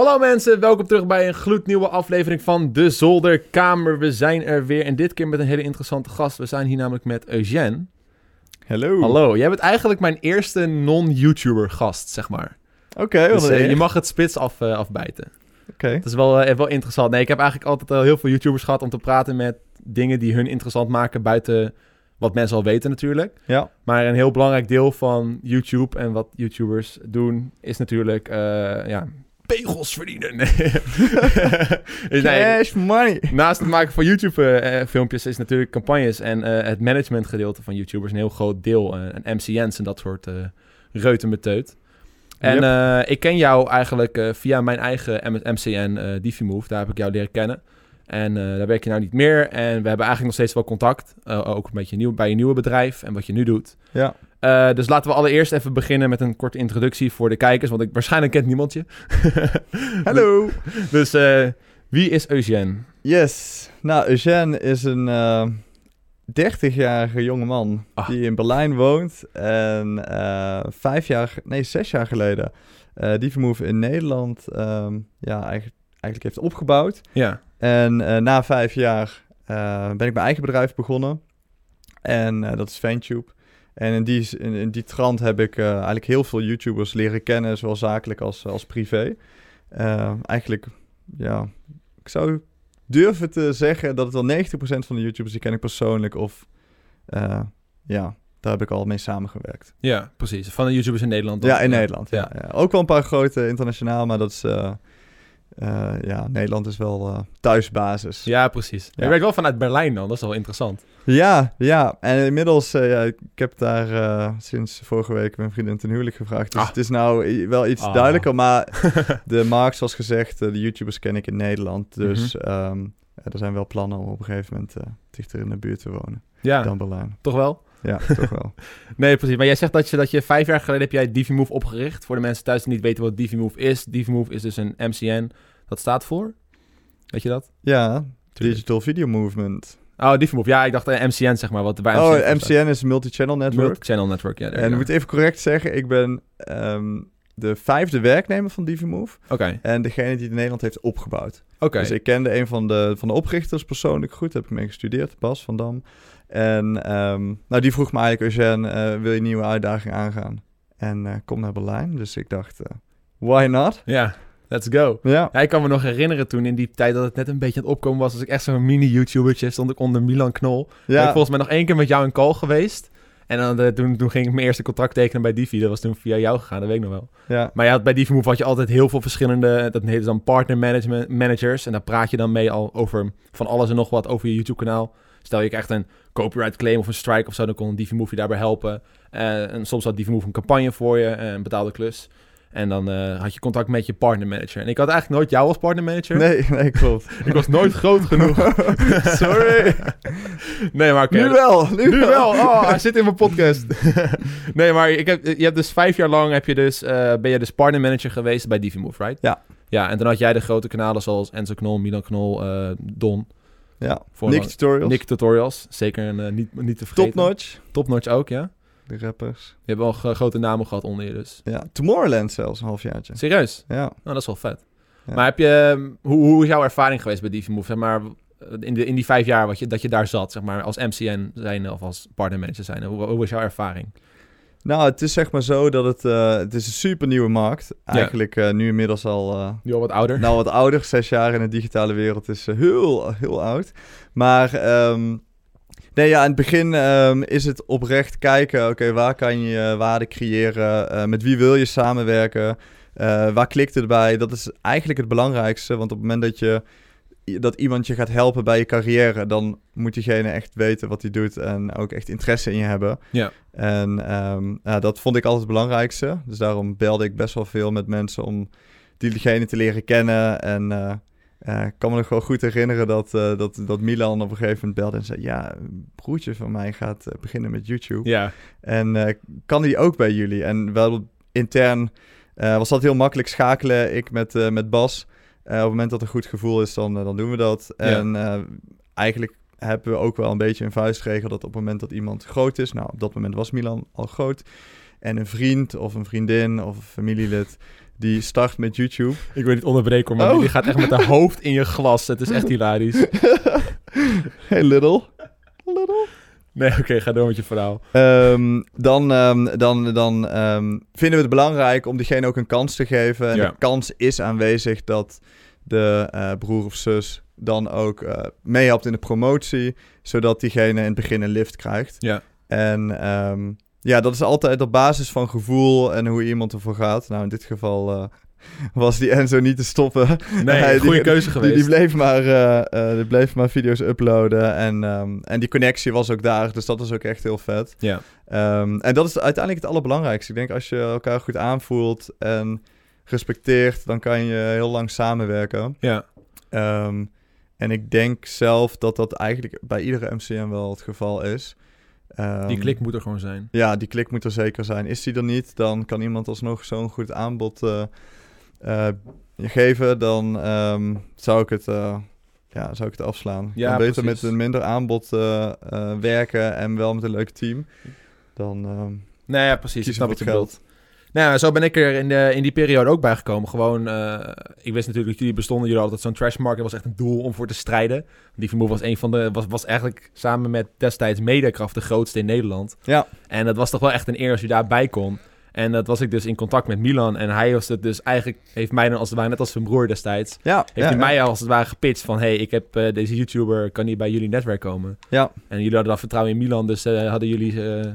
Hallo mensen, welkom terug bij een gloednieuwe aflevering van De Zolderkamer. We zijn er weer en dit keer met een hele interessante gast. We zijn hier namelijk met Eugène. Hallo. Hallo, jij bent eigenlijk mijn eerste non-YouTuber gast, zeg maar. Oké, Dus eh, je mag het spits af, eh, afbijten. Oké. Dat is wel, eh, wel interessant. Nee, ik heb eigenlijk altijd al heel veel YouTubers gehad om te praten met dingen die hun interessant maken buiten wat mensen al weten natuurlijk. Ja. Maar een heel belangrijk deel van YouTube en wat YouTubers doen is natuurlijk, ja, pegels verdienen. Nee. Cash money. Naast het maken van YouTube-filmpjes is natuurlijk campagnes en eh, het managementgedeelte van YouTubers een heel groot deel. eh, en MCN's en dat soort eh reuten met teut. En Yep. eh, ik ken jou eigenlijk eh, via mijn eigen M- MCN eh DiviMove. Daar heb ik jou leren kennen. En eh, daar werk je nou niet meer. En we hebben eigenlijk nog steeds wel contact. eh, ook een beetje nieuw, bij je nieuwe bedrijf en wat je nu doet. Ja. Eh, dus laten we allereerst even beginnen met een korte introductie voor de kijkers. Want ik, waarschijnlijk kent niemand je. Hallo. dus eh, wie is Eugène? Yes. Nou, Eugène is een eh 30-jarige jongeman Ah. die in Berlijn woont. En vijf jaar, nee, zes jaar geleden eh DiviMove in Nederland ehm, ja, eigenlijk, eigenlijk heeft opgebouwd. Ja. En na vijf jaar ben ik mijn eigen bedrijf begonnen. En dat is Ventube. En in die, in, in die trant heb ik eh, eigenlijk heel veel YouTubers leren kennen, zowel zakelijk als, als privé. Eh, eigenlijk, ja, ik zou durven te zeggen dat het wel 90% van de YouTubers die ken ik persoonlijk. Of eh, ja, daar heb ik al mee samengewerkt. Ja, precies. Van de YouTubers in Nederland. dan? Ja, in Nederland. Ja. Ja. Ja. Ook wel een paar grote internationaal, maar dat is... eh, ja, Nederland is wel eh, thuisbasis. Ja, precies. Je Ja. werkt wel vanuit Berlijn dan, dat is wel interessant. Ja, ja. En inmiddels, ja, ik heb daar sinds vorige week mijn vriendin ten huwelijk gevraagd. Dus Ah. het is nou wel iets Ah. duidelijker. Maar de markt, zoals gezegd, de YouTubers ken ik in Nederland. Dus Mhm. ehm, ja, er zijn wel plannen om op een gegeven moment dichter in de buurt te wonen ja, dan Berlijn. toch wel? Ja, toch wel. Nee, precies. Maar jij zegt dat je, dat je vijf jaar geleden heb jij DiviMove opgericht. Voor de mensen thuis die niet weten wat DiviMove is. DiviMove is dus een MCN. Dat staat voor? Weet je dat? Ja, Digital Video Movement. Oh, DiviMove. Ja, ik dacht MCN zeg maar. Wat bij MCN Oh, staat. MCN is Multi-Channel Network. Multi-channel network, ja. en ik moet even correct zeggen, ik ben ehm, de vijfde werknemer van DiviMove. Oké, En degene die het in Nederland heeft opgebouwd. oké. Dus ik kende een van de, van de oprichters persoonlijk goed. Daar heb ik mee gestudeerd, Bas van Dam. En ehm, nou, die vroeg me eigenlijk, Eugène, eh, wil je een nieuwe uitdaging aangaan? En eh, kom naar Berlijn. Dus ik dacht, eh, why not? Ja, let's go. Ja, Ja, ik kan me nog herinneren toen in die tijd dat het net een beetje aan het opkomen was. Als ik echt zo'n mini-YouTubertje stond ik onder Milan Knol. Ben ik ja. volgens mij nog één keer met jou in call geweest. En dan, toen, toen ging ik mijn eerste contract tekenen bij Divi. Dat was toen via jou gegaan, dat weet ik nog wel. ja. Maar ja, bij Divi Move had je altijd heel veel verschillende... Dat heet dan partner management managers. En daar praat je dan mee al over van alles en nog wat over je YouTube-kanaal. Stel je krijgt een copyright claim of een strike of zo... dan kon Divi Move je daarbij helpen. Eh, en soms had Divi Move een campagne voor je, eh, een betaalde klus. En dan eh, had je contact met je partner manager. En ik had eigenlijk nooit jou als partner manager. Nee, nee, klopt. Ik was nooit groot genoeg. Sorry. nee, maar. Nu wel, nu, Nu wel. Oh, hij zit in mijn podcast. nee, maar ik heb, je hebt dus vijf jaar lang heb je dus, ben je dus partner manager geweest bij DiviMove, right? Ja. Ja, en dan had jij de grote kanalen zoals Enzo Knol, Milan Knol, Don. Ja, Voor Nick Tutorials. Nick Tutorials. Zeker een, eh, niet, niet te vergeten. Topnotch. Topnotch ook, ja. De rappers. Je hebt wel gro- grote namen gehad onder je dus. Ja, Tomorrowland zelfs, een halfjaartje. Serieus? Ja. Nou, dat is wel vet. Ja. Maar heb je, um, hoe, hoe is jouw ervaring geweest bij DiviMove? Zeg maar, in, de, in die vijf jaar wat je, dat je daar zat, zeg maar, als MCN zijn of als partnermanager zijn. Hoe, hoe was jouw ervaring? Nou, het is zeg maar zo dat het... eh, het is een super nieuwe markt. Eigenlijk eh, nu inmiddels al... eh, Nu al wat ouder? Nou, wat ouder. Zes jaar in de digitale wereld is eh, heel, heel oud. Maar ehm, nee, ja, in het begin ehm, is het oprecht kijken... oké, waar kan je eh, waarde creëren? Eh, met wie wil je samenwerken? Eh, waar klikt het bij? Dat is eigenlijk het belangrijkste. Want op het moment dat, je, dat iemand je gaat helpen bij je carrière... dan moet diegene echt weten wat hij doet... en ook echt interesse in je hebben. Ja. En ja, dat vond ik altijd het belangrijkste. Dus daarom belde ik best wel veel met mensen om diegene te leren kennen. En eh, eh, ik kan me nog wel goed herinneren dat, eh, dat, dat Milan op een gegeven moment belde en zei... Ja, een broertje van mij gaat beginnen met YouTube. Ja. En kan die ook bij jullie? En wel intern was dat heel makkelijk schakelen. Ik met, met Bas. Eh, op het moment dat er goed gevoel is, dan, eh, dan doen we dat. Ja. En eh, eigenlijk hebben we ook wel een beetje een vuistregel dat op het moment dat iemand groot is... Nou, op dat moment was Milan al groot. En een vriend of een vriendin of een familielid die start met YouTube. Ik wil niet onderbreken, maar Oh. die gaat echt met haar hoofd in je glas. Het is echt hilarisch. Hey, little. Little. Nee, oké, ga door met je verhaal. Ehm, dan ehm, dan, dan ehm, vinden we het belangrijk om diegene ook een kans te geven. En Ja. de kans is aanwezig dat de eh, broer of zus dan ook eh meehelpt in de promotie, zodat diegene in het begin een lift krijgt. Ja. En ja, dat is altijd op basis van gevoel en hoe iemand ervoor gaat. Nou, in dit geval eh, was die Enzo niet te stoppen. Nee, Hij- die- goede keuze geweest. die, bleef maar, eh, eh, die bleef maar video's uploaden. En, ehm, en die connectie was ook daar. Dus dat is ook echt heel vet. Ja. Ehm, en dat is uiteindelijk het allerbelangrijkste. Ik denk als je elkaar goed aanvoelt en respecteert, dan kan je heel lang samenwerken. Ja. Ehm, en ik denk zelf dat dat eigenlijk bij iedere MCM wel het geval is. Die klik moet er gewoon zijn. ja, die klik moet er zeker zijn. Is die er niet, dan kan iemand alsnog zo'n goed aanbod eh, eh, geven. Dan ehm, zou, ik het, eh, ja, zou ik het afslaan. Ja, dan beter precies. met een minder aanbod eh, werken en wel met een leuk team. Dan ehm Nee, ja, precies. Ik snap wat het je geld. Nou, zo ben ik er in, de, in die periode ook bij gekomen. Gewoon, ik wist natuurlijk dat jullie bestonden. Jullie hadden zo'n trash market. was echt een doel om voor te strijden. Die Move was een van de, was, was eigenlijk samen met destijds Mediakraft de grootste in Nederland. Ja. En dat was toch wel echt een eer als je daarbij kon. En dat was ik dus in contact met Milan. En hij was het dus eigenlijk, heeft mij dan als het ware, net als zijn broer destijds, Ja, heeft ja, hij ja. mij als het ware gepitcht van, hey, ik heb eh, deze YouTuber, kan die bij jullie netwerk komen? Ja. En jullie hadden dan vertrouwen in Milan, dus eh, hadden jullie eh,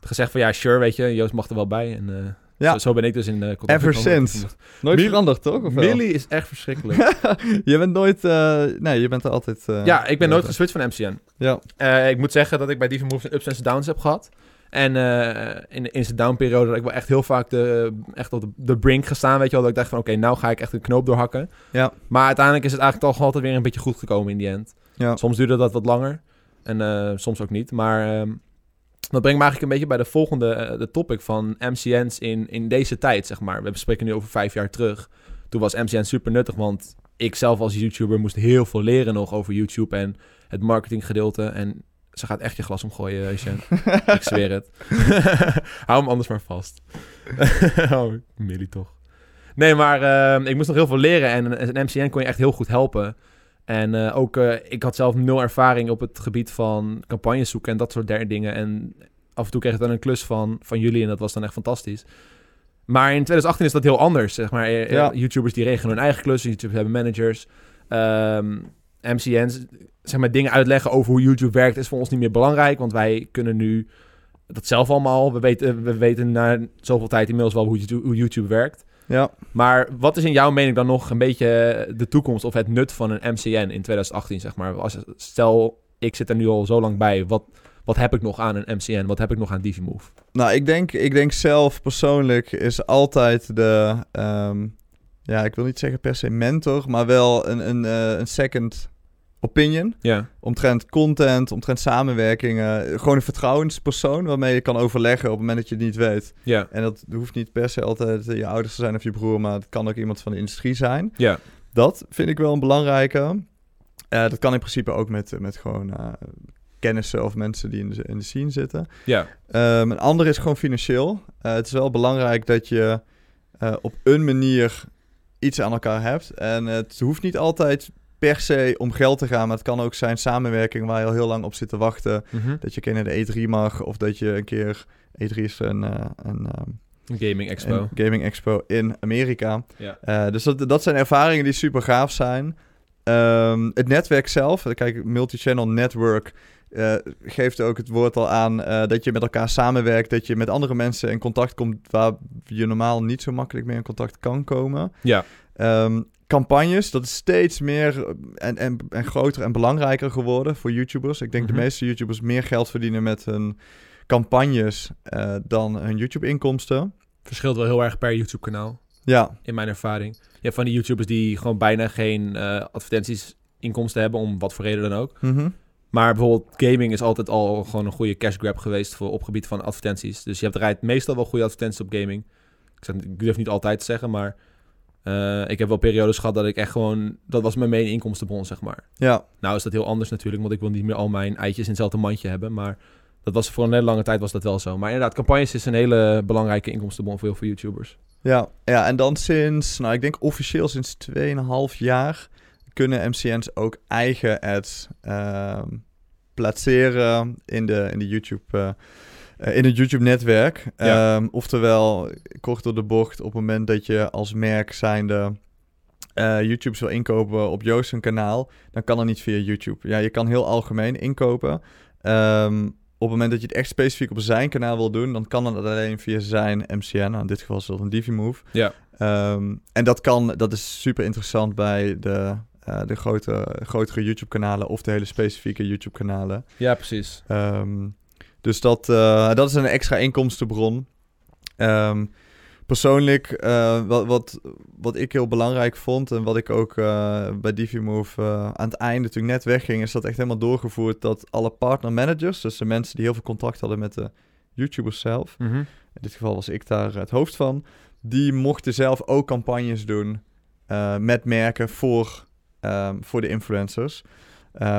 gezegd van, ja, sure, weet je, Joost mag er wel bij. En Ja. zo, zo ben ik dus in contact Ever since. die- Nooit Mil- veranderd, toch? Of? Millie is echt verschrikkelijk. je bent nooit... nee, je bent er altijd... ja, ik ben nooit geswitcht van MCN. Ja, ik moet zeggen dat ik bij Divi Moves ups en downs heb gehad. En eh, in, in zijn downperiode dat ik wel echt heel vaak de, echt op de, de brink gestaan, weet je wel. Dat ik dacht van, oké, nou ga ik echt een knoop doorhakken. Ja. Maar uiteindelijk is het eigenlijk toch altijd weer een beetje goed gekomen in die end. ja. Soms duurde dat wat langer. En eh, soms ook niet. Maar ehm, dat brengt me eigenlijk een beetje bij de volgende eh, de topic van MCN's in, in deze tijd, zeg maar. We spreken nu over vijf jaar terug. Toen was MCN super nuttig, want ik zelf als YouTuber moest heel veel leren nog over YouTube en het marketinggedeelte. En ze gaat echt je glas omgooien, Etienne. ik zweer het. Hou hem anders maar vast. oh, Millie toch. Nee, maar ehm, ik moest nog heel veel leren en een MCN kon je echt heel goed helpen. En eh, ook, eh, ik had zelf nul ervaring op het gebied van campagnes zoeken en dat soort der dingen. En af en toe kreeg ik dan een klus van, van jullie en dat was dan echt fantastisch. Maar in 2018 is dat heel anders, zeg maar. Eh, Ja. YouTubers die regelen hun eigen klussen, YouTubers hebben managers. Ehm, MCN's, zeg maar, dingen uitleggen over hoe YouTube werkt is voor ons niet meer belangrijk, want wij kunnen nu dat zelf allemaal. We weten, we weten na zoveel tijd inmiddels wel hoe YouTube, hoe YouTube werkt. ja. Maar wat is in jouw mening dan nog een beetje de toekomst of het nut van een MCN in 2018, zeg maar? Als, stel, ik zit er nu al zo lang bij. Wat, wat heb ik nog aan een MCN? Wat heb ik nog aan DiviMove? Nou, ik denk, ik denk zelf persoonlijk is altijd de... ehm, ja, ik wil niet zeggen per se mentor, maar wel een, een, eh, een second opinion. Ja, Omtrent content, omtrent samenwerkingen. Gewoon een vertrouwenspersoon waarmee je kan overleggen op het moment dat je het niet weet. ja, En dat hoeft niet per se altijd je ouders te zijn of je broer, maar het kan ook iemand van de industrie zijn. ja, Dat vind ik wel een belangrijke. Eh, dat kan in principe ook met, met gewoon eh, kennissen of mensen die in de, in de scene zitten. ja, Ehm, een ander is gewoon financieel. Eh, het is wel belangrijk dat je eh, op een manier iets aan elkaar hebt. En het hoeft niet altijd per se om geld te gaan, maar het kan ook zijn samenwerking waar je al heel lang op zit te wachten. Mhm. Dat je een keer naar de E3 mag, of dat je een keer... E3 is een, eh, een, ehm, Een gaming expo. gaming expo in Amerika. Ja. Eh, dus dat, dat zijn ervaringen die super gaaf zijn. Ehm, het netwerk zelf, kijk, multi-channel network eh, geeft ook het woord al aan eh, dat je met elkaar samenwerkt, dat je met andere mensen in contact komt waar je normaal niet zo makkelijk mee in contact kan komen. Ja. Ehm, campagnes, dat is steeds meer eh, en, en, en groter en belangrijker geworden voor YouTubers. Ik denk Mhm. de meeste YouTubers meer geld verdienen met hun campagnes dan hun YouTube-inkomsten. Verschilt wel heel erg per YouTube-kanaal, Ja, in mijn ervaring. Je hebt van die YouTubers die gewoon bijna geen eh, advertenties inkomsten hebben, om wat voor reden dan ook. mhm. Maar bijvoorbeeld gaming is altijd al gewoon een goede cash grab geweest voor op gebied van advertenties. Dus je hebt rijdt meestal wel goede advertenties op gaming. Ik, zeg, ik durf niet altijd te zeggen, maar eh, ik heb wel periodes gehad dat ik echt gewoon... Dat was mijn main inkomstenbron, zeg maar. ja. Nou is dat heel anders natuurlijk, want ik wil niet meer al mijn eitjes in hetzelfde mandje hebben. Maar dat was voor een hele lange tijd was dat wel zo. Maar inderdaad, campagnes is een hele belangrijke inkomstenbron voor heel veel YouTubers. Ja, ja, en dan sinds, nou ik denk officieel sinds 2,5 jaar kunnen MCN's ook eigen ads ehm, placeren in, de, in, de YouTube, eh, eh, in het YouTube-netwerk. Ja. Ehm, oftewel, kort door de bocht, op het moment dat je als merk zijnde eh YouTubes wil inkopen op Joost zijn kanaal, dan kan dat niet via YouTube. Ja, je kan heel algemeen inkopen. Ehm, het moment dat je het echt specifiek op zijn kanaal wil doen, dan kan dat alleen via zijn MCN. Nou, in dit geval is dat een Divimove. Ja. Ehm, en dat kan, dat is super interessant bij de, eh, de grote, grotere YouTube-kanalen of de hele specifieke YouTube-kanalen. Ja, precies. Ehm, dus dat, eh, dat is een extra inkomstenbron. Ehm, persoonlijk, eh, wat, wat, wat ik heel belangrijk vond en wat ik ook eh, bij Divimove eh, aan het einde, toen ik net wegging, is dat echt helemaal doorgevoerd dat alle partner managers, dus de mensen die heel veel contact hadden met de YouTubers zelf, Mhm. in dit geval was ik daar het hoofd van, die mochten zelf ook campagnes doen met merken voor, voor de influencers.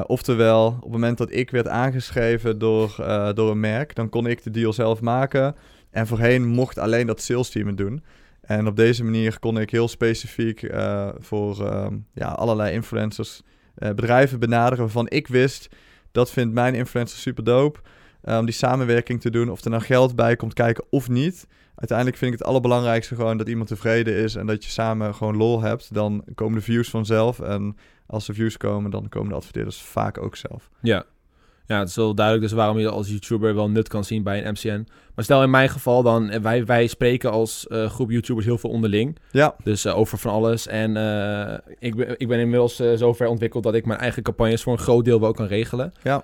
Oftewel, op het moment dat ik werd aangeschreven door, door een merk, dan kon ik de deal zelf maken. En voorheen mocht alleen dat sales team het doen. En op deze manier kon ik heel specifiek eh, voor ehm, ja, allerlei influencers eh, bedrijven benaderen waarvan ik wist, dat vindt mijn influencer super dope. eh, om die samenwerking te doen, of er nou geld bij komt kijken of niet. Uiteindelijk vind ik het allerbelangrijkste gewoon dat iemand tevreden is en dat je samen gewoon lol hebt. Dan komen de views vanzelf. En als de views komen, dan komen de adverteerders vaak ook zelf. Ja. Ja, het is wel duidelijk dus waarom je als YouTuber wel nut kan zien bij een MCN. Maar stel in mijn geval dan, eh, wij, wij spreken als eh, groep YouTubers heel veel onderling. Ja, Dus eh, over van alles. En ik, ben, ik ben inmiddels zover ontwikkeld dat ik mijn eigen campagnes voor een groot deel wel kan regelen. Ja.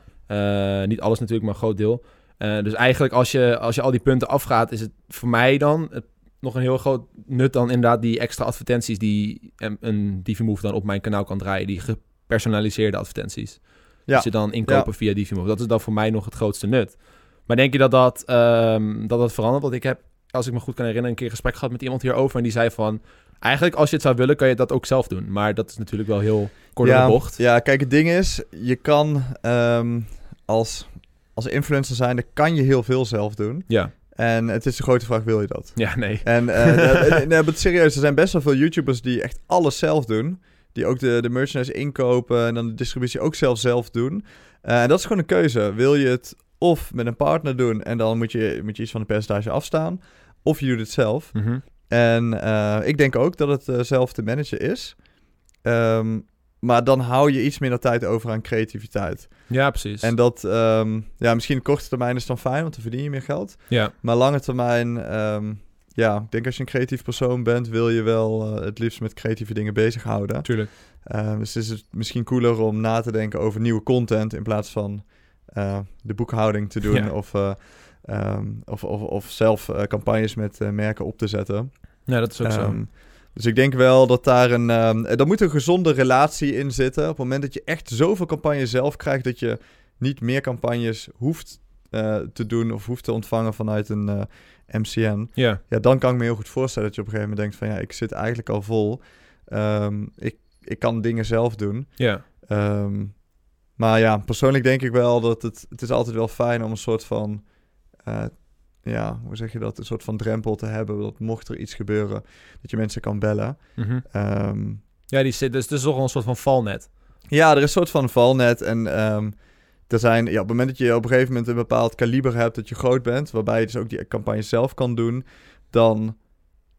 Niet alles natuurlijk, maar een groot deel. Dus eigenlijk als je, als je al die punten afgaat, is het voor mij dan het, nog een heel groot nut dan inderdaad die extra advertenties die een, een dan op mijn kanaal kan draaien. Die gepersonaliseerde advertenties. Ja. Ze dan inkopen via Divimove. Dat is dan voor mij nog het grootste nut. Maar denk je dat dat, ehm, dat, dat verandert? Want ik heb, als ik me goed kan herinneren, een keer een gesprek gehad met iemand hierover. En die zei van, eigenlijk als je het zou willen, kan je dat ook zelf doen. Maar dat is natuurlijk wel heel kort ja, de bocht. Ja, kijk, het ding is, je kan ehm, als, als influencer zijnde, kan je heel veel zelf doen. Ja, En het is de grote vraag, wil je dat? ja nee. En eh, nee, nee, serieus, er zijn best wel veel YouTubers die echt alles zelf doen. Die ook de, de merchandise inkopen en dan de distributie ook zelf zelf doen. Eh, en dat is gewoon een keuze. Wil je het of met een partner doen en dan moet je, moet je iets van een percentage afstaan. Of je doet het zelf. Mhm. En eh, ik denk ook dat het eh, zelf te managen is. Ehm, maar dan hou je iets minder tijd over aan creativiteit. Ja, precies. En dat, ehm, ja, misschien korte termijn is dan fijn, want dan verdien je meer geld. ja, Maar lange termijn, ehm, ja, ik denk als je een creatief persoon bent, wil je wel eh, het liefst met creatieve dingen bezighouden. natuurlijk. Ehm, dus is het misschien cooler om na te denken over nieuwe content in plaats van eh, de boekhouding te doen Ja. of, eh, ehm, of, of, of zelf campagnes met merken op te zetten. Ja, dat is ook zo. Ehm, dus ik denk wel dat daar een, er moet een gezonde relatie in zitten. Op het moment dat je echt zoveel campagnes zelf krijgt, dat je niet meer campagnes hoeft te doen of hoeft te ontvangen vanuit een MCN. Ja, Ja, dan kan ik me heel goed voorstellen dat je op een gegeven moment denkt van ja, ik zit eigenlijk al vol. Ehm, ik, ik kan dingen zelf doen. ja. Ehm, maar ja, persoonlijk denk ik wel dat het, het is altijd wel fijn om een soort van, eh, ja, hoe zeg je dat, een soort van drempel te hebben. Dat mocht er iets gebeuren, dat je mensen kan bellen. Mhm. Ehm, Ja, die zit, dus het is toch een soort van valnet. ja, er is een soort van valnet en er zijn, ja, op het moment dat je op een gegeven moment een bepaald kaliber hebt, dat je groot bent, waarbij je dus ook die campagne zelf kan doen, dan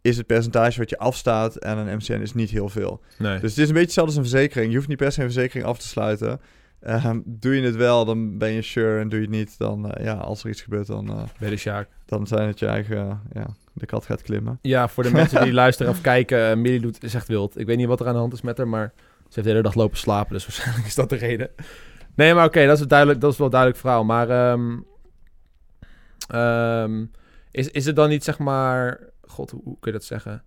is het percentage wat je afstaat en een MCN is niet heel veel. Nee. Dus het is een beetje hetzelfde als een verzekering. Je hoeft niet per se een verzekering af te sluiten. Ehm, doe je het wel, dan ben je sure. En doe je het niet, dan eh, ja, als er iets gebeurt, dan, eh, Bij de Sjaak. dan zijn het je eigen, eh, ja, de kat gaat klimmen. Ja, voor de mensen die luisteren of kijken, uh, Millie doet, is echt wild. Ik weet niet wat er aan de hand is met haar, maar ze heeft de hele dag lopen slapen, dus waarschijnlijk is dat de reden. Nee, maar oké, dat is duidelijk, dat is wel duidelijk verhaal. Maar ehm, ehm, is, is het dan niet zeg maar, god, hoe, hoe kun je dat zeggen?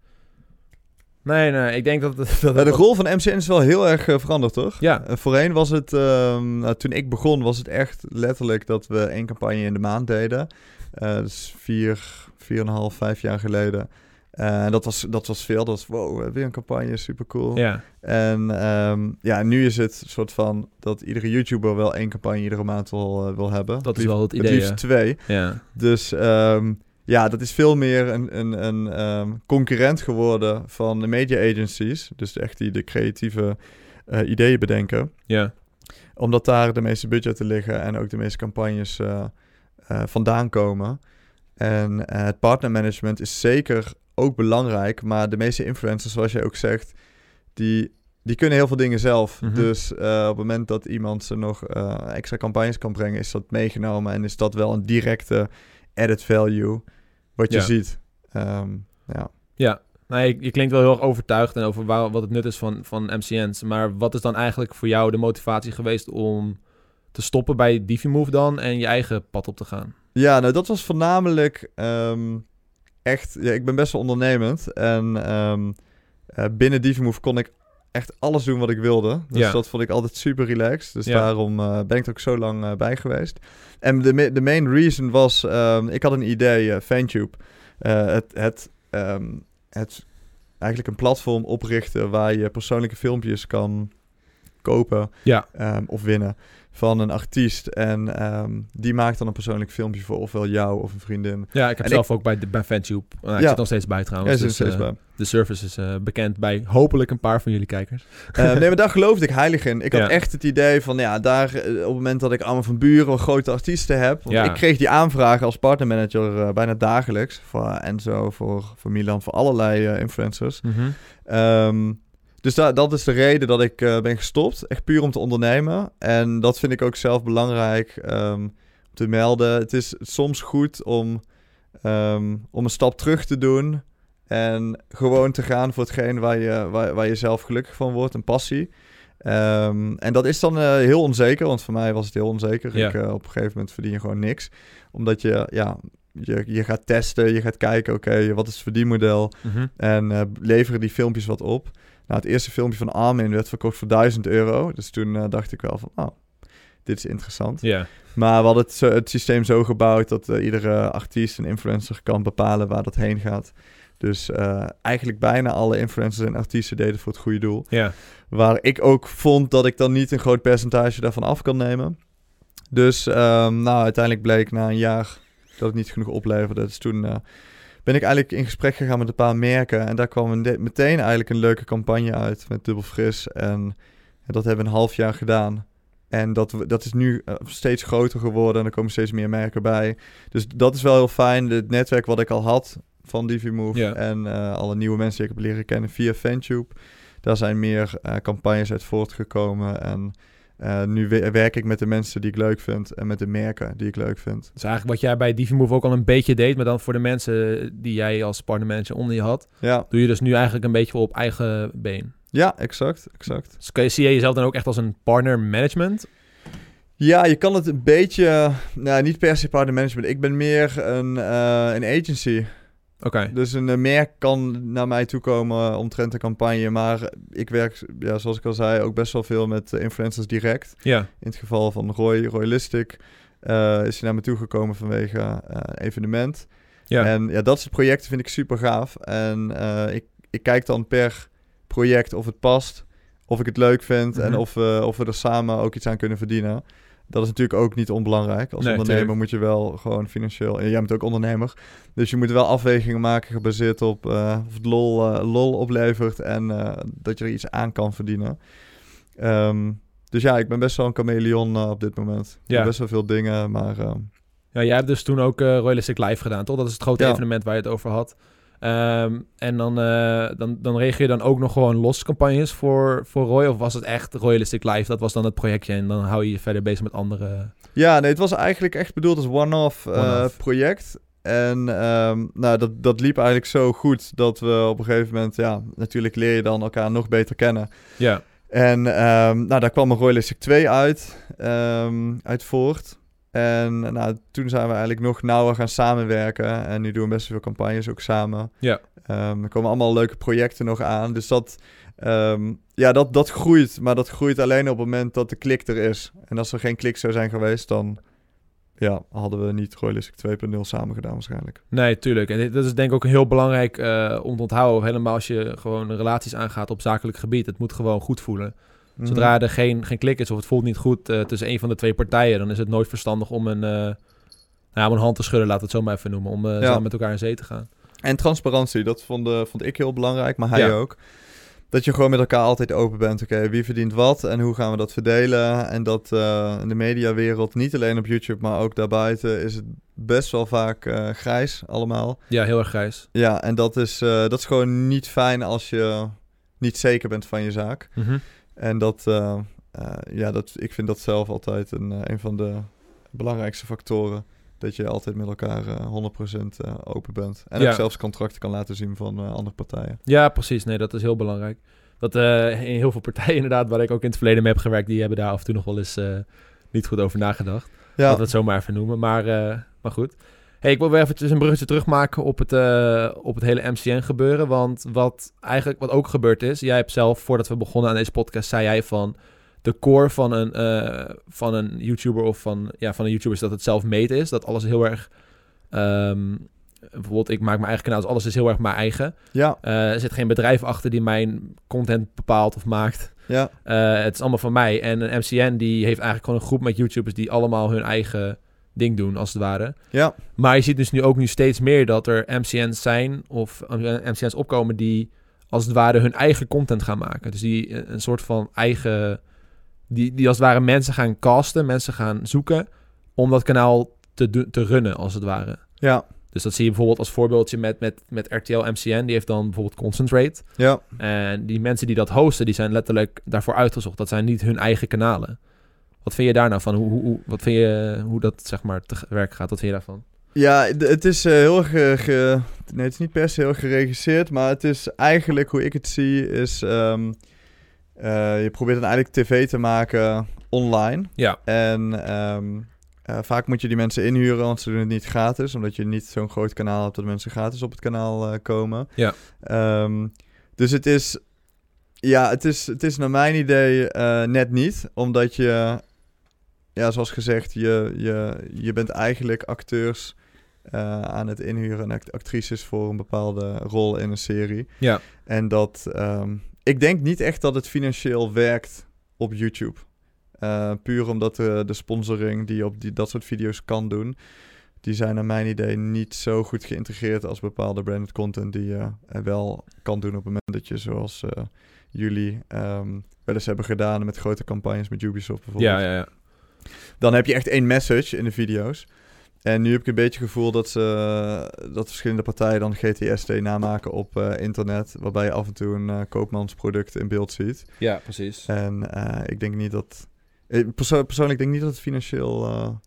Nee, nee, ik denk dat het... Dat de rol van MCN is wel heel erg eh, veranderd, toch? Ja, Eh, voorheen was het, ehm, nou, toen ik begon, was het echt letterlijk dat we één campagne in de maand deden. Eh dus vier, vier en een half, vijf jaar geleden. En dat, was, dat was veel. Dat was, wow, weer een campagne, super cool. ja, En ehm, ja, nu is het soort van dat iedere YouTuber wel één campagne iedere maand wil, eh, wil hebben. dat is wel het Het idee. liefst ja. twee. Ja, Dus ehm, ja, dat is veel meer een, een, een ehm, concurrent geworden van de media agencies. Dus echt die de creatieve eh, ideeën bedenken. Ja. Omdat daar de meeste budgetten liggen en ook de meeste campagnes vandaan komen. En het partnermanagement is zeker ook belangrijk. Maar de meeste influencers, zoals jij ook zegt, die, die kunnen heel veel dingen zelf. Mhm. Dus eh, op het moment dat iemand ze nog eh, extra campagnes kan brengen, is dat meegenomen. En is dat wel een directe added value wat je Ja. ziet. Ehm, ja. Ja, nou, je, je klinkt wel heel erg overtuigd en over waar, wat het nut is van, van MCN's. Maar wat is dan eigenlijk voor jou de motivatie geweest om te stoppen bij DiviMove dan en je eigen pad op te gaan? ja, nou dat was voornamelijk ehm, echt... Ja, ik ben best wel ondernemend. En ehm, eh, binnen DiviMove kon ik echt alles doen wat ik wilde. Dus Ja. dat vond ik altijd super relaxed. Dus Ja. daarom eh, ben ik er ook zo lang eh, bij geweest. En de, de main reason was... ehm, ik had een idee, Fantube. Het, het, ehm, het eigenlijk een platform oprichten... waar je persoonlijke filmpjes kan kopen Ja. ehm, of winnen van een artiest. En ehm, die maakt dan een persoonlijk filmpje voor ofwel jou of een vriendin. Ja, ik heb En zelf ook bij, de- bij Fantube. Nou, ik Ja. zit nog steeds bij trouwens. Ja, dus, steeds eh, bij. de service is eh, bekend bij hopelijk een paar van jullie kijkers. Eh, nee, maar daar geloofde ik heilig in. Ik had echt het idee van, ja, daar eh, op het moment dat ik allemaal van buren of grote artiesten heb. Want Ja. ik kreeg die aanvragen als partnermanager eh, bijna dagelijks. Voor Enzo, voor, voor Milan, voor allerlei eh, influencers. Ehm, dus da- dat is de reden dat ik eh, ben gestopt. Echt puur om te ondernemen. En dat vind ik ook zelf belangrijk ehm, om te melden. Het is soms goed om, ehm, om een stap terug te doen. En gewoon te gaan voor hetgeen waar je, waar, waar je zelf gelukkig van wordt. Een passie. Ehm, en dat is dan eh, heel onzeker. Want voor mij was het heel onzeker. Ja. Ik, eh, op een gegeven moment verdien je gewoon niks. Omdat je, ja, je, je gaat testen. Je gaat kijken, oké, wat is het verdienmodel? Mhm. En leveren die filmpjes wat op. Nou, het eerste filmpje van Armin werd verkocht voor 1000 euro. Dus toen eh, dacht ik wel van, nou, dit is interessant. Ja, Maar we hadden het, systeem zo gebouwd dat eh, iedere artiest en influencer kan bepalen waar dat heen gaat. Dus eh, eigenlijk bijna alle influencers en artiesten deden voor het goede doel. ja. Waar ik ook vond dat ik dan niet een groot percentage daarvan af kan nemen. Dus ehm, nou, uiteindelijk bleek na een jaar dat het niet genoeg opleverde. Dus toen ben ik eigenlijk in gesprek gegaan met een paar merken. En daar kwam een meteen eigenlijk een leuke campagne uit met Dubbel Fris. En dat hebben we een half jaar gedaan. En dat, dat is nu eh, steeds groter geworden en er komen steeds meer merken bij. Dus dat is wel heel fijn. Het netwerk wat ik al had van DiviMove Ja. en eh, alle nieuwe mensen die ik heb leren kennen via Fantube. Daar zijn meer eh, campagnes uit voortgekomen. En eh, nu we- werk ik met de mensen die ik leuk vind en met de merken die ik leuk vind. Dus eigenlijk wat jij bij DiviMove ook al een beetje deed, maar dan voor de mensen die jij als partnermanager onder je had, Ja, doe je dus nu eigenlijk een beetje op eigen been. ja exact, exact. Dus je, zie je jezelf dan ook echt als een partner management? Ja, je kan het een beetje, nou niet per se partner management. Ik ben meer een, eh, een agency. Oké. Dus een eh, merk kan naar mij toe komen omtrent de campagne. Maar ik werk, ja, zoals ik al zei, ook best wel veel met eh, influencers direct. Ja. In het geval van Roy, Roy Listic, eh, is hij naar me toe gekomen vanwege een evenement. Ja. En ja, dat soort projecten vind ik super gaaf. En ik, ik kijk dan per project of het past, of ik het leuk vind en Mhm. of, we of we er samen ook iets aan kunnen verdienen. Dat is natuurlijk ook niet onbelangrijk. Als Nee, ondernemer tuurlijk. moet je wel gewoon financieel... En jij bent ook ondernemer. Dus je moet wel afwegingen maken gebaseerd op eh, of het lol, eh, lol oplevert en eh, dat je er iets aan kan verdienen. Ehm, dus ja, ik ben best wel een chameleon op dit moment. Ja. best wel veel dingen, maar... ehm, Ja, jij hebt dus toen ook Royalistic Live gedaan, toch? Dat is het grote Ja. evenement waar je het over had. Ehm, en dan, eh, dan, dan reageer je dan ook nog gewoon los campagnes voor, voor Roy? Of was het echt Royalistic Live? Dat was dan het projectje en dan hou je je verder bezig met andere... Ja, nee, het was eigenlijk echt bedoeld als one-off eh, project. En ehm, nou, dat, dat liep eigenlijk zo goed dat we op een gegeven moment, ja, natuurlijk leer je dan elkaar nog beter kennen. Ja, En ehm, nou, daar kwam een Royalistic 2 uit, uit voort. En nou, toen zijn we eigenlijk nog nauwer gaan samenwerken. En nu doen we best veel campagnes ook samen. Ja. Ehm, er komen allemaal leuke projecten nog aan. Dus dat, ehm, ja, dat, dat groeit. Maar dat groeit alleen op het moment dat de klik er is. En als er geen klik zou zijn geweest, dan ja, hadden we niet Royalistic 2.0 samen gedaan waarschijnlijk. nee, tuurlijk. En dat is denk ik ook heel belangrijk eh, om te onthouden. Helemaal als je gewoon relaties aangaat op zakelijk gebied. Het moet gewoon goed voelen. Mhm. Zodra er geen, geen klik is of het voelt niet goed eh, tussen een van de twee partijen... dan is het nooit verstandig om een, eh, ja, om een hand te schudden, laat het zo maar even noemen. Om Ja. samen met elkaar in zee te gaan. En transparantie, dat vond, vond ik heel belangrijk, maar hij Ja. ook. Dat je gewoon met elkaar altijd open bent. Oké, wie verdient wat en hoe gaan we dat verdelen? En dat in de mediawereld, niet alleen op YouTube, maar ook daarbuiten, is het best wel vaak grijs allemaal. Ja, heel erg grijs. Ja, en dat is, dat is gewoon niet fijn als je niet zeker bent van je zaak. Mhm. En dat, eh, eh, ja, dat, ik vind dat zelf altijd een, eh, een van de belangrijkste factoren. Dat je altijd met elkaar eh 100% eh, open bent. En Ja. ook zelfs contracten kan laten zien van andere partijen. Ja, precies. Nee, dat is heel belangrijk. Dat in heel veel partijen inderdaad, waar ik ook in het verleden mee heb gewerkt, die hebben daar af en toe nog wel eens niet goed over nagedacht. Ja, Laten we het zo maar even noemen. Maar, maar goed. Hey, ik wil weer eventjes een bruggetje terugmaken op het, eh, op het hele MCN gebeuren. Want wat eigenlijk wat ook gebeurd is, jij hebt zelf, voordat we begonnen aan deze podcast, zei jij van de core van een, eh, van een YouTuber of van, ja, van een YouTuber is dat het zelf made is. Dat alles heel erg, ehm, bijvoorbeeld ik maak mijn eigen kanaal, dus alles is heel erg mijn eigen. ja, Eh, er zit geen bedrijf achter die mijn content bepaalt of maakt. ja, het is allemaal van mij. En een MCN die heeft eigenlijk gewoon een groep met YouTubers die allemaal hun eigen ding doen, als het ware. ja, Maar je ziet dus nu ook nu steeds meer dat er MCN's zijn of eh, MCN's opkomen die als het ware hun eigen content gaan maken. Dus die eh, een soort van eigen... Die, die als het ware mensen gaan casten, mensen gaan zoeken om dat kanaal te, te runnen, als het ware. ja, Dus dat zie je bijvoorbeeld als voorbeeldje met, met, met RTL MCN. Die heeft dan bijvoorbeeld Concentrate. ja. En die mensen die dat hosten, die zijn letterlijk daarvoor uitgezocht. Dat zijn niet hun eigen kanalen. Wat vind je daar nou van? Hoe, hoe, wat vind je, hoe dat zeg maar te werk gaat? Wat vind je daarvan? Ja, het is eh, heel erg... eh, ge- nee, het is niet per se heel geregisseerd, maar het is eigenlijk hoe ik het zie, is... ehm, eh, je probeert dan eigenlijk tv te maken online. Ja. En ehm, eh, vaak moet je die mensen inhuren, want ze doen het niet gratis. Omdat je niet zo'n groot kanaal hebt dat mensen gratis op het kanaal komen. Ja. Ehm, dus het is, ja, het is, het is naar mijn idee net niet. Omdat je, ja, zoals gezegd, je, je, je bent eigenlijk acteurs eh, aan het inhuren en act- actrices voor een bepaalde rol in een serie. Ja. En dat, ehm, ik denk niet echt dat het financieel werkt op YouTube. Eh, puur omdat de, de sponsoring die je op die, dat soort video's kan doen, die zijn naar mijn idee niet zo goed geïntegreerd als bepaalde branded content die je eh, wel kan doen op het moment dat je zoals jullie ehm, wel eens hebben gedaan met grote campagnes met Ubisoft bijvoorbeeld. Ja, ja, ja. Dan heb je echt één message in de video's. En nu heb ik een beetje het gevoel dat, ze, dat verschillende partijen dan GTSD namaken op eh, internet. Waarbij je af en toe een eh, koopmansproduct in beeld ziet. Ja, precies. En eh, ik denk niet dat. perso- persoonlijk denk ik niet dat het financieel.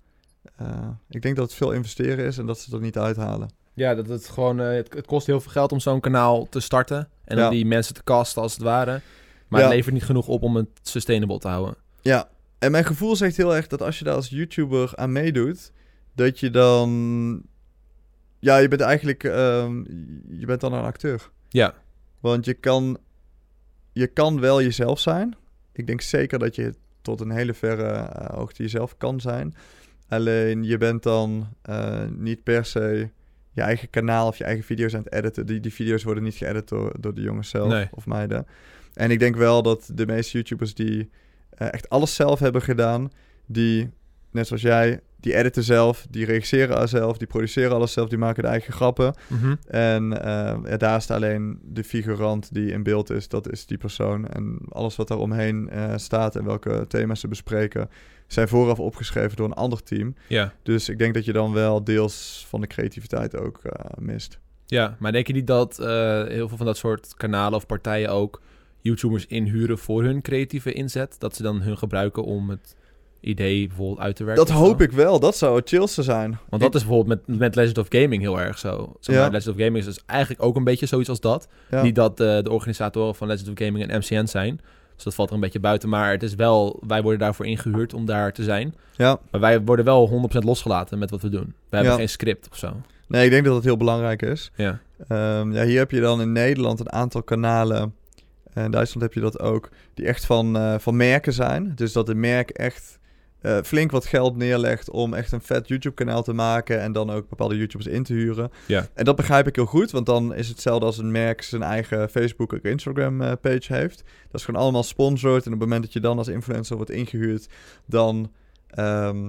ik denk dat het veel investeren is en dat ze er niet uithalen. Ja, dat het gewoon... het, het kost heel veel geld om zo'n kanaal te starten. En Ja. om die mensen te casten, als het ware. Maar Ja. het levert niet genoeg op om het sustainable te houden. Ja, en mijn gevoel zegt heel erg dat als je daar als YouTuber aan meedoet, dat je dan. Ja, je bent eigenlijk. ehm, je bent dan een acteur. Ja. Want je kan, je kan wel jezelf zijn. Ik denk zeker dat je tot een hele verre eh, hoogte jezelf kan zijn. Alleen je bent dan eh, niet per se je eigen kanaal of je eigen video's aan het editen. Die, die video's worden niet geëdit door, door de jongens zelf Nee. of meiden. En ik denk wel dat de meeste YouTubers die echt alles zelf hebben gedaan, die, net zoals jij, die editen zelf, die regisseren zelf, die produceren alles zelf, die maken de eigen grappen. Mhm. En eh, daar is alleen de figurant die in beeld is, dat is die persoon. En alles wat daar omheen eh, staat en welke thema's ze bespreken, zijn vooraf opgeschreven door een ander team. Ja. Dus ik denk dat je dan wel deels van de creativiteit ook eh, mist. Ja, maar denk je niet dat eh, heel veel van dat soort kanalen of partijen ook YouTubers inhuren voor hun creatieve inzet? Dat ze dan hun gebruiken om het idee bijvoorbeeld uit te werken? Dat zo? hoop ik wel, dat zou het chillste zijn. Want dat is bijvoorbeeld met, met Legend of Gaming heel erg zo. Zeg maar, Ja. Legend of Gaming is dus eigenlijk ook een beetje zoiets als dat. Ja. Niet dat eh, de organisatoren van Legend of Gaming en MCN zijn. Dus dat valt er een beetje buiten. Maar het is wel, wij worden daarvoor ingehuurd om daar te zijn. ja. Maar wij worden wel 100% losgelaten met wat we doen. We hebben Ja. geen script of zo. Nee, ik denk dat dat heel belangrijk is. Ja. Ehm, ja, hier heb je dan in Nederland een aantal kanalen. En in Duitsland heb je dat ook. Die echt van, eh, van merken zijn. Dus dat de merk echt eh, flink wat geld neerlegt om echt een vet YouTube-kanaal te maken. En dan ook bepaalde YouTubers in te huren. Ja. En dat begrijp ik heel goed. Want dan is het hetzelfde als een merk zijn eigen Facebook of Instagram eh, page heeft. Dat is gewoon allemaal sponsored. En op het moment dat je dan als influencer wordt ingehuurd, dan. ehm,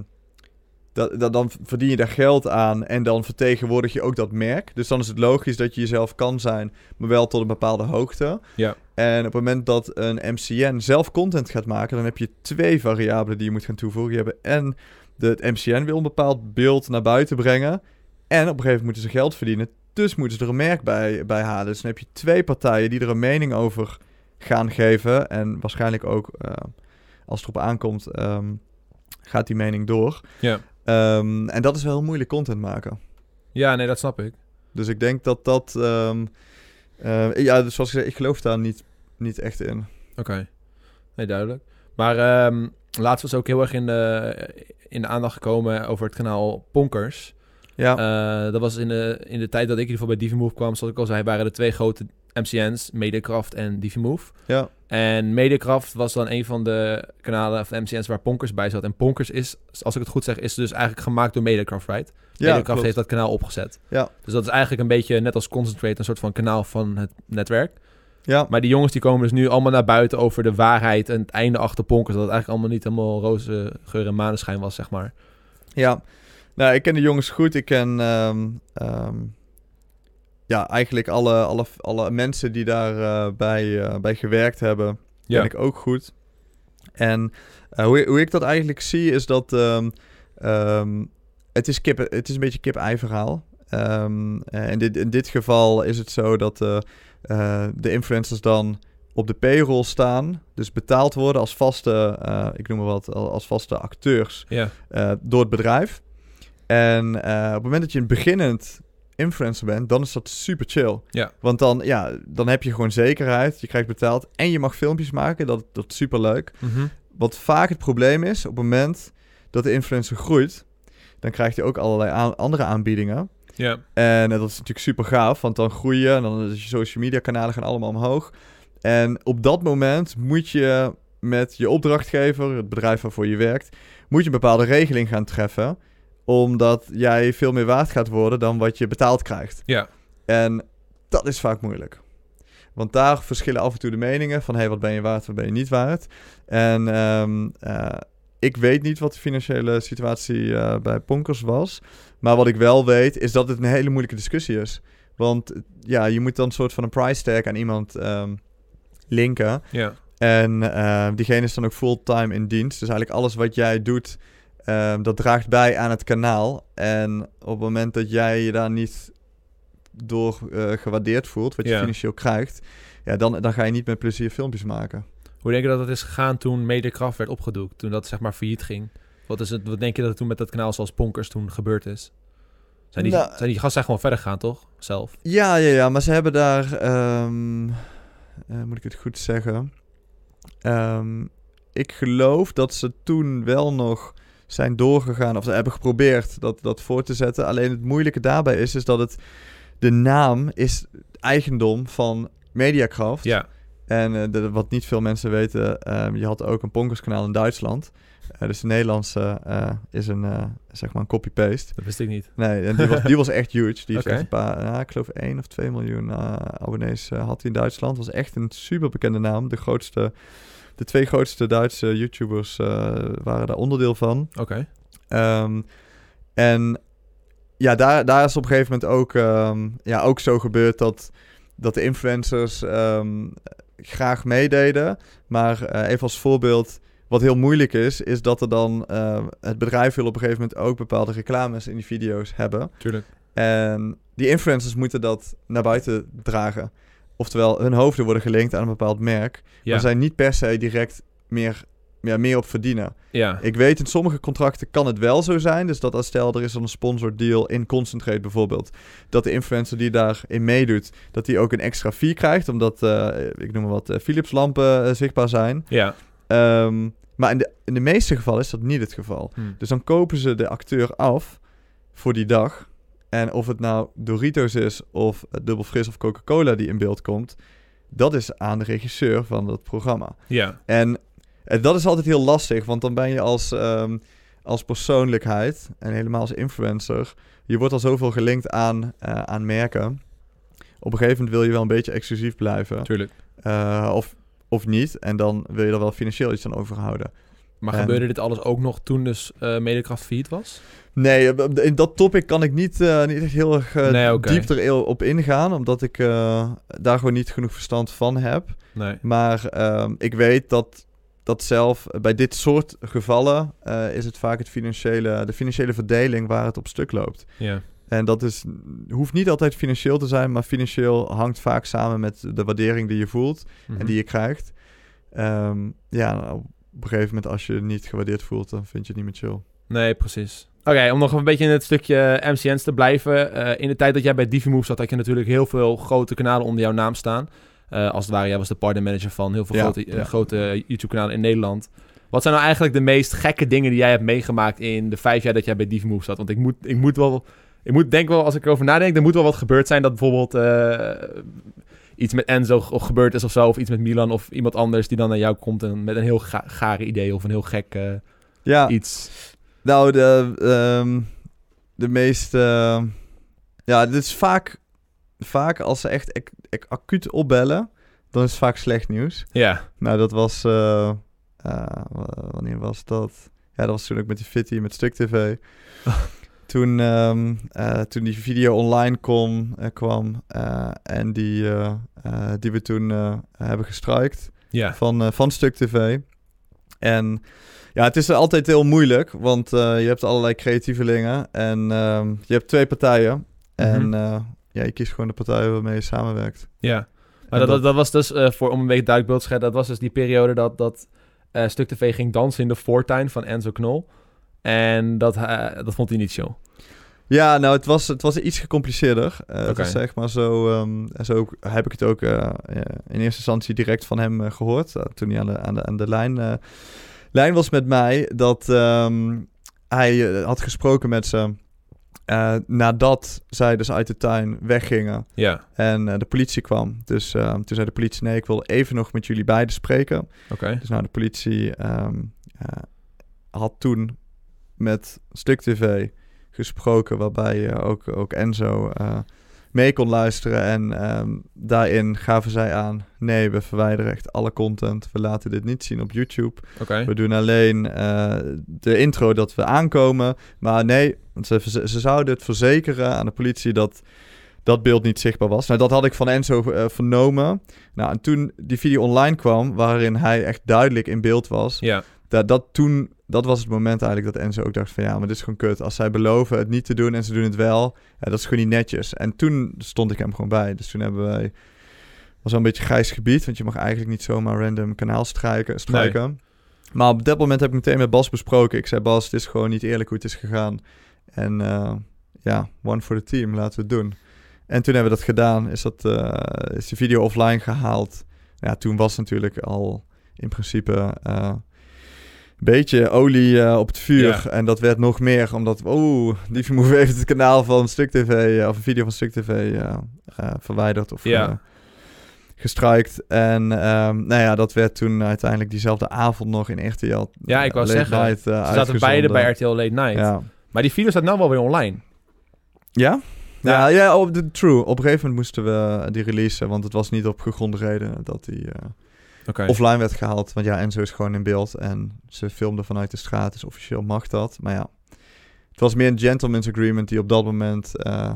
dat, dat, dan verdien je daar geld aan en dan vertegenwoordig je ook dat merk. Dus dan is het logisch dat je jezelf kan zijn, maar wel tot een bepaalde hoogte. Ja. En op het moment dat een MCN zelf content gaat maken, dan heb je twee variabelen die je moet gaan toevoegen. Je hebt en de, het MCN wil een bepaald beeld naar buiten brengen. En op een gegeven moment moeten ze geld verdienen. Dus moeten ze er een merk bij, bij halen. Dus dan heb je twee partijen die er een mening over gaan geven. En waarschijnlijk ook, eh, als het erop aankomt, ehm, gaat die mening door. Ja. Ehm, en dat is wel heel moeilijk content maken. Ja, nee, dat snap ik. Dus ik denk dat dat... ehm, eh, ja, dus zoals ik zei, ik geloof daar niet, niet echt in. Oké. Nee, duidelijk. Maar ehm laatst was ook heel erg in de, in de aandacht gekomen over het kanaal Ponkers. Ja, Eh, dat was in de, in de tijd dat ik in ieder geval bij DiviMove kwam, zoals ik al zei, waren er twee grote MCN's, Mediacraft en DiviMove. ja, En Mediacraft was dan een van de kanalen of de MCN's waar Ponkers bij zat. En Ponkers is, als ik het goed zeg, is dus eigenlijk gemaakt door Mediacraft, right? ja Mediacraft klopt. heeft dat kanaal opgezet. Ja. Dus dat is eigenlijk een beetje net als Concentrate, een soort van kanaal van het netwerk. Ja, Maar die jongens die komen dus nu allemaal naar buiten over de waarheid en het einde achter Ponkers. Dat het eigenlijk allemaal niet helemaal roze geur en maneschijn was, zeg maar. Ja, nou, ik ken de jongens goed. Ik ken ehm, ehm, ja, eigenlijk alle, alle, alle mensen die daarbij bij, eh, bij gewerkt hebben, Ja. ken ik ook goed. En eh, hoe, hoe ik dat eigenlijk zie is dat ehm, ehm, het, is kip, het is een beetje kip-ei verhaal. Ehm, en dit, in dit geval is het zo dat eh, eh, de influencers dan op de payroll staan, dus betaald worden als vaste, eh, ik noem maar wat, als vaste acteurs Ja, eh, door het bedrijf. En eh, op het moment dat je een beginnend influencer bent, dan is dat super chill. Ja. Want dan, ja, dan heb je gewoon zekerheid, je krijgt betaald en je mag filmpjes maken. Dat, dat is super leuk. Mhm. Wat vaak het probleem is, op het moment dat de influencer groeit, dan krijgt hij ook allerlei aan- andere aanbiedingen. ja. En eh, dat is natuurlijk super gaaf, want dan groei je en dan is je social media kanalen gaan allemaal omhoog. En op dat moment moet je met je opdrachtgever, het bedrijf waarvoor je werkt, moet je een bepaalde regeling gaan treffen, omdat jij veel meer waard gaat worden dan wat je betaald krijgt. ja. En dat is vaak moeilijk. Want daar verschillen af en toe de meningen van, hé, hey, wat ben je waard, wat ben je niet waard. En ehm, eh, ik weet niet wat de financiële situatie eh, bij Ponkers was. Maar wat ik wel weet, is dat het een hele moeilijke discussie is. Want ja, je moet dan een soort van een price tag aan iemand ehm, linken. ja. En eh, diegene is dan ook fulltime in dienst. Dus eigenlijk alles wat jij doet, ehm, dat draagt bij aan het kanaal. En op het moment dat jij je daar niet door eh, gewaardeerd voelt, wat je Ja. financieel krijgt, ja, dan, dan ga je niet met plezier filmpjes maken. Hoe denk je dat het is gegaan toen Mediacraft werd opgedoekt? Toen dat zeg maar failliet ging? Wat, is het, wat denk je dat er toen met dat kanaal zoals Ponkers toen gebeurd is? Zijn die, Nou- zijn die gasten gewoon verder gegaan, toch? Zelf. Ja, ja, ja, maar ze hebben daar, ehm, eh, moet ik het goed zeggen? Ehm, ik geloof dat ze toen wel nog zijn doorgegaan, of ze hebben geprobeerd dat, dat voor te zetten. Alleen het moeilijke daarbij is, is dat het, de naam is eigendom van Mediakraft. Ja, En eh, de- wat niet veel mensen weten, ehm, je had ook een Ponkerskanaal in Duitsland. Eh, dus de Nederlandse eh, is een, zeg maar een copy-paste. dat wist ik niet. Nee, en die was, die was echt huge. Die echt een paar, ik geloof 1 of 2 miljoen abonnees had hij in Duitsland. Was echt een super bekende naam. De grootste, de twee grootste Duitse YouTubers eh, waren daar onderdeel van. Oké. Ehm, en ja, daar, daar is op een gegeven moment ook, ehm, ja, ook zo gebeurd dat, dat de influencers ehm, graag meededen. Maar eh, even als voorbeeld, wat heel moeilijk is, is dat er dan eh, het bedrijf wil op een gegeven moment ook bepaalde reclames in die video's hebben. Tuurlijk. En die influencers moeten dat naar buiten dragen. Oftewel, hun hoofden worden gelinkt aan een bepaald merk. Ja. Maar zij niet per se direct meer, ja, meer op verdienen. ja. Ik weet, in sommige contracten kan het wel zo zijn. Dus dat als stel, er is dan een sponsor deal in Concentrate bijvoorbeeld. Dat de influencer die daarin meedoet, dat die ook een extra fee krijgt. Omdat, eh, ik noem maar wat, eh, Philips lampen eh, zichtbaar zijn. ja. Ehm, maar in de, in de meeste gevallen is dat niet het geval. Hm. Dus dan kopen ze de acteur af voor die dag. En of het nou Doritos is of Dubbel Fris of Coca-Cola die in beeld komt, dat is aan de regisseur van dat programma. Ja. En eh, dat is altijd heel lastig, want dan ben je als, ehm, als persoonlijkheid en helemaal als influencer, je wordt al zoveel gelinkt aan, eh, aan merken. Op een gegeven moment wil je wel een beetje exclusief blijven. Tuurlijk. Eh, of, of niet. En dan wil je er wel financieel iets aan overhouden. Maar gebeurde dit alles ook nog toen dus eh Medecraft failliet was? Nee, eh, in dat topic kan ik niet, eh, niet echt heel erg Nee, oké. diep erop ingaan, omdat ik daar gewoon niet genoeg verstand van heb. Nee. Maar ehm, ik weet dat, dat zelf bij dit soort gevallen is het vaak het financiële, de financiële verdeling waar het op stuk loopt. Ja. En dat is, hoeft niet altijd financieel te zijn, maar financieel hangt vaak samen met de waardering die je voelt Mhm. en die je krijgt. Ehm, ja, nou, op een gegeven moment als je je niet gewaardeerd voelt, dan vind je het niet meer chill. Nee, precies. Oké, om nog een beetje in het stukje MCN's te blijven. eh, in de tijd dat jij bij Divimove zat, had je natuurlijk heel veel grote kanalen onder jouw naam staan. Eh, als het ware, jij was de partnermanager van heel veel Ja, grote, eh, ja. grote YouTube-kanalen in Nederland. Wat zijn nou eigenlijk de meest gekke dingen die jij hebt meegemaakt in de vijf jaar dat jij bij Divimove zat? Want ik moet, ik moet wel... Ik moet denk wel, als ik erover nadenk, er moet wel wat gebeurd zijn dat bijvoorbeeld eh, iets met Enzo ge- gebeurd is of zo. Of iets met Milan of iemand anders die dan naar jou komt en met een heel ga gare idee of een heel gek Ja, iets. Nou, de, ehm, de meest... ehm, ja, dit is vaak, vaak als ze echt ec- ec- acuut opbellen, dan is het vaak slecht nieuws. Ja, Nou, dat was... eh, eh, wanneer was dat? Ja, dat was toen ook met die Fitty, met Stuk TV. toen, ehm, eh, toen die video online kom, eh, kwam eh, en die, die we toen hebben gestrikt van, van Stuk TV. En ja, het is altijd heel moeilijk, want je hebt allerlei creatievelingen en ehm, je hebt twee partijen. En Mhm. eh, ja, je kiest gewoon de partij waarmee je samenwerkt. Ja, maar En dat, dat, dat was dus, voor, om een beetje duidelijk beeld te schetsen, dat was dus die periode dat, dat Stuk TV ging dansen in de voortuin van Enzo Knol. En dat, eh, dat vond hij niet chill. Ja, nou, het was, het was iets gecompliceerder. Was zeg maar zo, ehm, zo heb ik het ook eh, in eerste instantie direct van hem eh, gehoord. eh, toen hij aan de, aan de, aan de lijn, lijn was met mij. Dat ehm, hij had gesproken met ze nadat zij dus uit de tuin weggingen. Ja, En de politie kwam. Dus toen zei de politie: Nee, ik wil even nog met jullie beiden spreken. oké. Dus nou, de politie ehm, eh, had toen met Stuk TV gesproken, waarbij eh, ook, ook Enzo eh, mee kon luisteren. En ehm, daarin gaven zij aan: nee, we verwijderen echt alle content. We laten dit niet zien op YouTube. Oké. We doen alleen eh, de intro dat we aankomen. Maar nee, ze, ze zouden het verzekeren aan de politie dat dat beeld niet zichtbaar was. Nou, dat had ik van Enzo eh, vernomen. Nou, en toen die video online kwam, waarin hij echt duidelijk in beeld was, Ja, dat, dat toen, dat was het moment eigenlijk dat Enzo ook dacht van ja, maar dit is gewoon kut. Als zij beloven het niet te doen en ze doen het wel, ja, dat is gewoon niet netjes. En toen stond ik hem gewoon bij. Dus toen hebben wij, was wel een beetje grijs gebied, want je mag eigenlijk niet zomaar random kanaal strijken, strijken. Maar op dat moment heb ik meteen met Bas besproken. Ik zei Bas, het is gewoon niet eerlijk hoe het is gegaan. En eh, ja, one for the team, laten we het doen. En toen hebben we dat gedaan. Is, dat, eh, is die video offline gehaald. Ja, toen was natuurlijk al in principe eh, beetje olie eh, op het vuur. Ja. En dat werd nog meer, omdat... Oeh, die Move heeft het kanaal van Stuk TV... eh, of een video van Stuk TV eh, verwijderd of Ja. gestrikt. En ehm, nou ja, dat werd toen uiteindelijk diezelfde avond nog in RTL Ja, ik wou zeggen, Night, ze zaten beide bij RTL Late Night. Ja. Maar die video staat nou wel weer online. Ja? Ja. Ja, op de, true. Op een gegeven moment moesten we die releasen, want het was niet op gegronde reden dat die Oké. offline werd gehaald. Want ja, Enzo is gewoon in beeld en ze filmden vanuit de straat, dus officieel mag dat. Maar ja, het was meer een gentleman's agreement die op dat moment eh,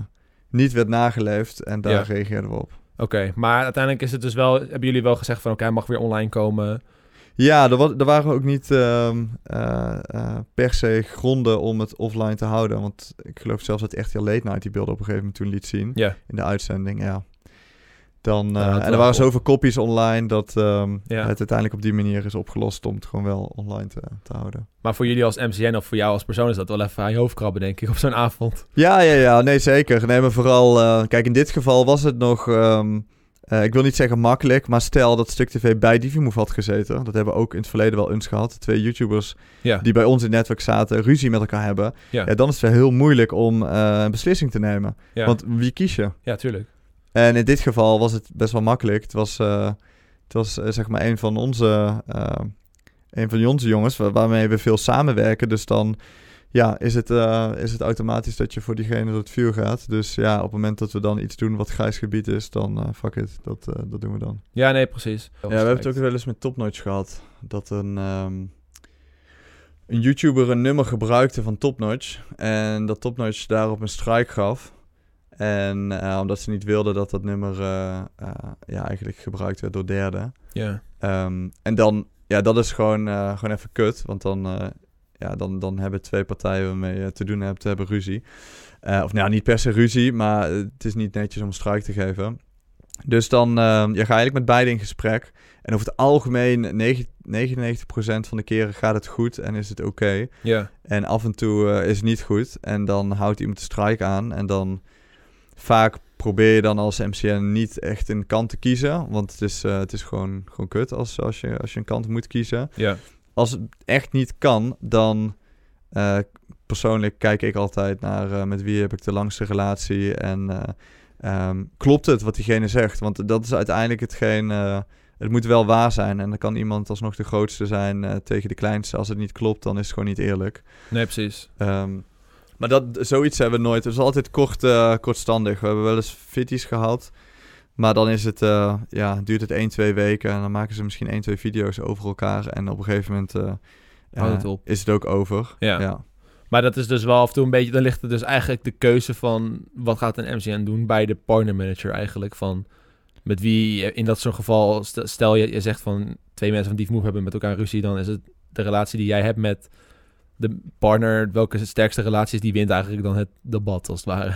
niet werd nageleefd en daar Ja. reageerden we op. Oké, maar uiteindelijk is het dus wel, hebben jullie wel gezegd van oké, hij mag weer online komen. Ja, er, wa- er waren ook niet ehm, eh, eh, per se gronden om het offline te houden. Want ik geloof zelfs dat RTL Late Night die beelden op een gegeven moment toen liet zien. In de uitzending, ja. Dan, Ja, eh, en er waren zoveel kopies online dat ehm, Ja. het uiteindelijk op die manier is opgelost om het gewoon wel online te, te houden. maar voor jullie als MCN of voor jou als persoon is dat wel even aan je hoofd krabben, denk ik, op zo'n avond. Ja, ja, ja, nee zeker. Nee, maar vooral, eh, kijk, in dit geval was het nog, ehm, eh, ik wil niet zeggen makkelijk, maar stel dat Stuk TV bij Divimove had gezeten. Dat hebben we ook in het verleden wel eens gehad. Twee YouTubers Ja, die bij ons in het netwerk zaten, ruzie met elkaar hebben. Ja. Dan is het heel moeilijk om een beslissing te nemen. ja. Want wie kies je? ja tuurlijk. En in dit geval was het best wel makkelijk. Het was, eh, het was eh, zeg maar een van onze, eh, een van onze jongens waar- waarmee we veel samenwerken. Dus dan ja, is, het, eh, is het automatisch dat je voor diegene door het vuur gaat. Dus ja, op het moment dat we dan iets doen wat grijs gebied is, dan eh, fuck it, dat, eh, dat doen we dan. Ja, nee, precies. Ja, we hebben het ook wel eens met topnotch gehad. Dat een, ehm, een YouTuber een nummer gebruikte van Topnotch. En dat Topnotch daarop een strike gaf. En eh, omdat ze niet wilden dat dat nummer eh, eh, ja, eigenlijk gebruikt werd door derden. Ja. Ehm, en dan, ja, dat is gewoon, gewoon even kut. Want dan, ja, dan, dan hebben twee partijen waarmee je te doen hebt, hebben ruzie. Of nou, niet per se ruzie, maar het is niet netjes om strike te geven. Dus dan ehm, ja, ga je eigenlijk met beide in gesprek. En over het algemeen, negen- 99% van de keren gaat het goed en is het oké. Ja. En af en toe is het niet goed. En dan houdt iemand de strike aan. En dan vaak probeer je dan als MCN niet echt een kant te kiezen. Want het is, eh, het is gewoon, gewoon kut als, als, je, als je een kant moet kiezen. Ja. Als het echt niet kan, dan eh, persoonlijk kijk ik altijd naar eh, met wie heb ik de langste relatie. En eh, ehm, klopt het wat diegene zegt? Want dat is uiteindelijk hetgeen... het moet wel waar zijn. En dan kan iemand alsnog de grootste zijn tegen de kleinste. Als het niet klopt, dan is het gewoon niet eerlijk. Nee, precies. Ehm, maar dat, zoiets hebben we nooit. Het is altijd kort, eh, kortstandig. We hebben wel eens fitties gehad. Maar dan is het, eh, ja, duurt het 1, 2 weken. En dan maken ze misschien 1, 2 video's over elkaar. En op een gegeven moment eh, het op. is het ook over. Ja. ja. Maar dat is dus wel af en toe een beetje... Dan ligt er dus eigenlijk de keuze van... Wat gaat een MCN doen bij de partner manager eigenlijk? Van met wie in dat soort geval... st- Stel je, je zegt van twee mensen van Dief Move hebben met elkaar ruzie... Dan is het de relatie die jij hebt met de partner... Welke sterkste relatie is, die wint eigenlijk dan het debat als het ware.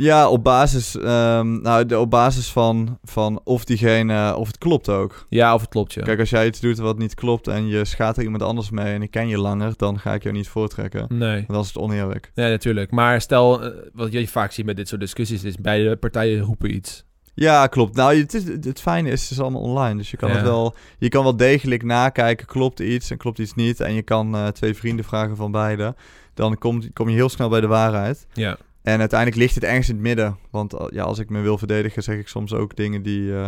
Ja, op basis, ehm, nou, de, op basis van, van of diegene, of het klopt ook. Ja, of het klopt, ja. Kijk, als jij iets doet wat niet klopt en je schaadt er iemand anders mee en ik ken je langer, dan ga ik jou niet voortrekken. Nee. Want dan is het oneerlijk. Nee, natuurlijk. Maar stel, eh, wat je vaak ziet met dit soort discussies... is beide partijen roepen iets. Ja, klopt. Nou, het, is, het fijne is, het is allemaal online. Dus je kan, Ja. het wel, je kan wel degelijk nakijken, klopt iets en klopt iets niet. En je kan eh, twee vrienden vragen van beide. Dan kom, kom je heel snel bij de waarheid. Ja. En uiteindelijk ligt het ergens in het midden. Want eh, ja, als ik me wil verdedigen, zeg ik soms ook dingen die, eh,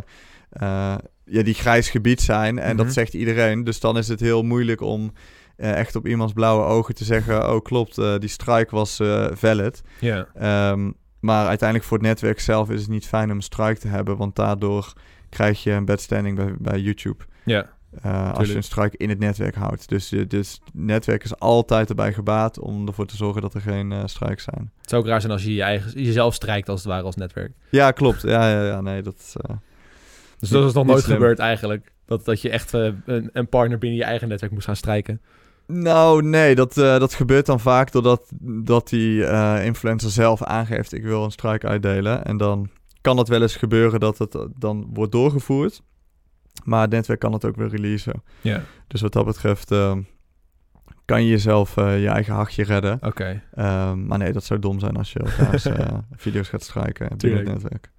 ja, die grijs gebied zijn. En Mhm. dat zegt iedereen. Dus dan is het heel moeilijk om echt op iemands blauwe ogen te zeggen... oh, klopt, die strike was valid. Ja. Ehm, maar uiteindelijk voor het netwerk zelf is het niet fijn om een strike te hebben, want daardoor krijg je een bad standing bij, bij YouTube. Ja. eh, als je een strike in het netwerk houdt. Dus, dus het netwerk is altijd erbij gebaat om ervoor te zorgen dat er geen eh strikes zijn. Het zou ook raar zijn als je je eigen, jezelf strijkt als het ware als netwerk. Ja, klopt. Ja, ja, ja nee, dat eh, Dus dat is nog nooit slim. gebeurd eigenlijk. Dat, dat je echt een, een partner binnen je eigen netwerk moest gaan strijken. Nou, nee, dat, eh, dat gebeurt dan vaak doordat dat die eh, influencer zelf aangeeft... ik wil een strike uitdelen. En dan kan het wel eens gebeuren dat het eh, dan wordt doorgevoerd. Maar het netwerk kan het ook weer releasen. Ja. Dus wat dat betreft eh, kan je jezelf je eigen hachje redden. Oké. Ehm, maar nee, dat zou dom zijn als je elkaars video's gaat strijken binnen het netwerk.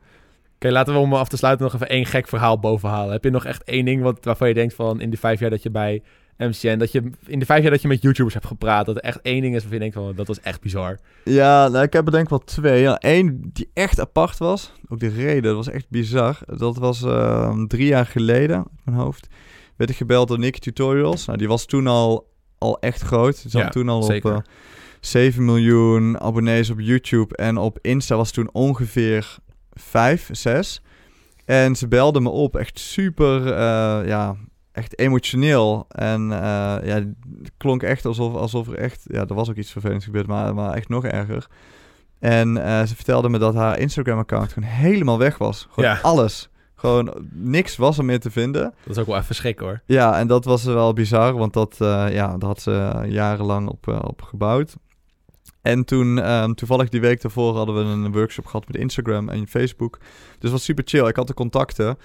Oké, laten we om af te sluiten nog even één gek verhaal bovenhalen. Heb je nog echt één ding wat, waarvan je denkt van in de vijf jaar dat je bij MCN, dat je in de vijf jaar dat je met YouTubers hebt gepraat, dat er echt één ding is waarvan je denkt van dat was echt bizar. Ja, nou, ik heb er denk ik wel twee. Ja, Eén die echt apart was. Ook de reden, dat was echt bizar. Dat was ehm, drie jaar geleden, uit mijn hoofd. Werd ik gebeld door Nick Tutorials. Nou, die was toen al, al echt groot. Zat Ja, toen al zeker. op eh 7 miljoen abonnees op YouTube. En op Insta was toen ongeveer 5, 6. En ze belden me op. Echt super, eh, ja, echt emotioneel. En eh, ja, het klonk echt alsof, alsof er echt... Ja, er was ook iets vervelends gebeurd, maar, maar echt nog erger. En eh, ze vertelde me dat haar Instagram-account gewoon helemaal weg was. Gewoon Ja. alles. Gewoon niks was er meer te vinden. Dat is ook wel even schrik hoor. Ja, en dat was wel bizar, want dat, eh, ja, daar had ze jarenlang op, op gebouwd. En toen, ehm, toevallig die week daarvoor, hadden we een workshop gehad met Instagram en Facebook. Dus het was super chill. Ik had de contacten.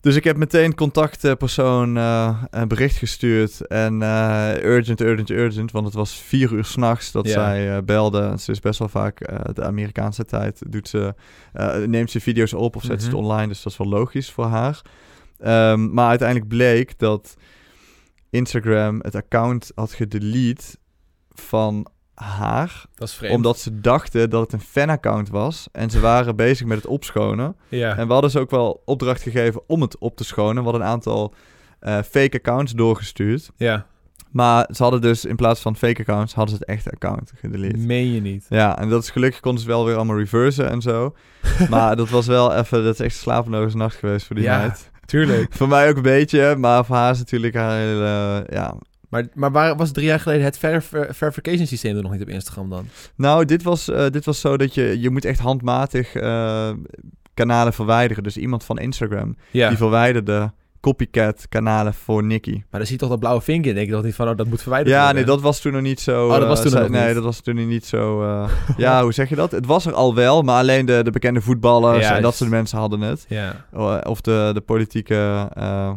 Dus ik heb meteen contactpersoon eh, een bericht gestuurd. En eh, urgent, urgent, urgent. Want het was vier uur s'nachts dat Ja. zij eh, belde. Ze is best wel vaak de Amerikaanse tijd. Doet ze, neemt ze video's op of zet ze Mhm. het online. Dus dat is wel logisch voor haar. Ehm, maar uiteindelijk bleek dat Instagram het account had gedelete van haar. Dat is vreemd. Omdat ze dachten dat het een fanaccount was. En ze waren bezig met het opschonen. Ja. En we hadden ze ook wel opdracht gegeven om het op te schonen. We hadden een aantal eh, fake accounts doorgestuurd. ja. Maar ze hadden dus in plaats van fake accounts, hadden ze het echte account gedelete. Meen je niet. Ja, en dat is gelukkig konden ze wel weer allemaal reversen en zo. maar dat was wel even, dat is echt een slapeloze nacht geweest voor die Ja. meid. Tuurlijk. Voor mij ook een beetje, maar voor haar is natuurlijk haar hele, ja, Maar, maar waar was drie jaar geleden het ver- ver- verification systeem er nog niet op Instagram dan? Nou, dit was, eh, dit was zo dat je, je moet echt handmatig eh, kanalen verwijderen. Dus iemand van Instagram, Ja. die verwijderde copycat kanalen voor Nicky. Maar dan zie je toch dat blauwe vinkje en denk je toch niet van, oh, dat moet verwijderd Ja, worden? nee, dat was toen nog niet zo... Oh, dat eh, was toen nog Nee, niet. dat was toen niet zo... eh, ja, hoe zeg je dat? Het was er al wel, maar alleen de, de bekende voetballers en dat soort mensen hadden het. Ja. Of de, de politieke eh,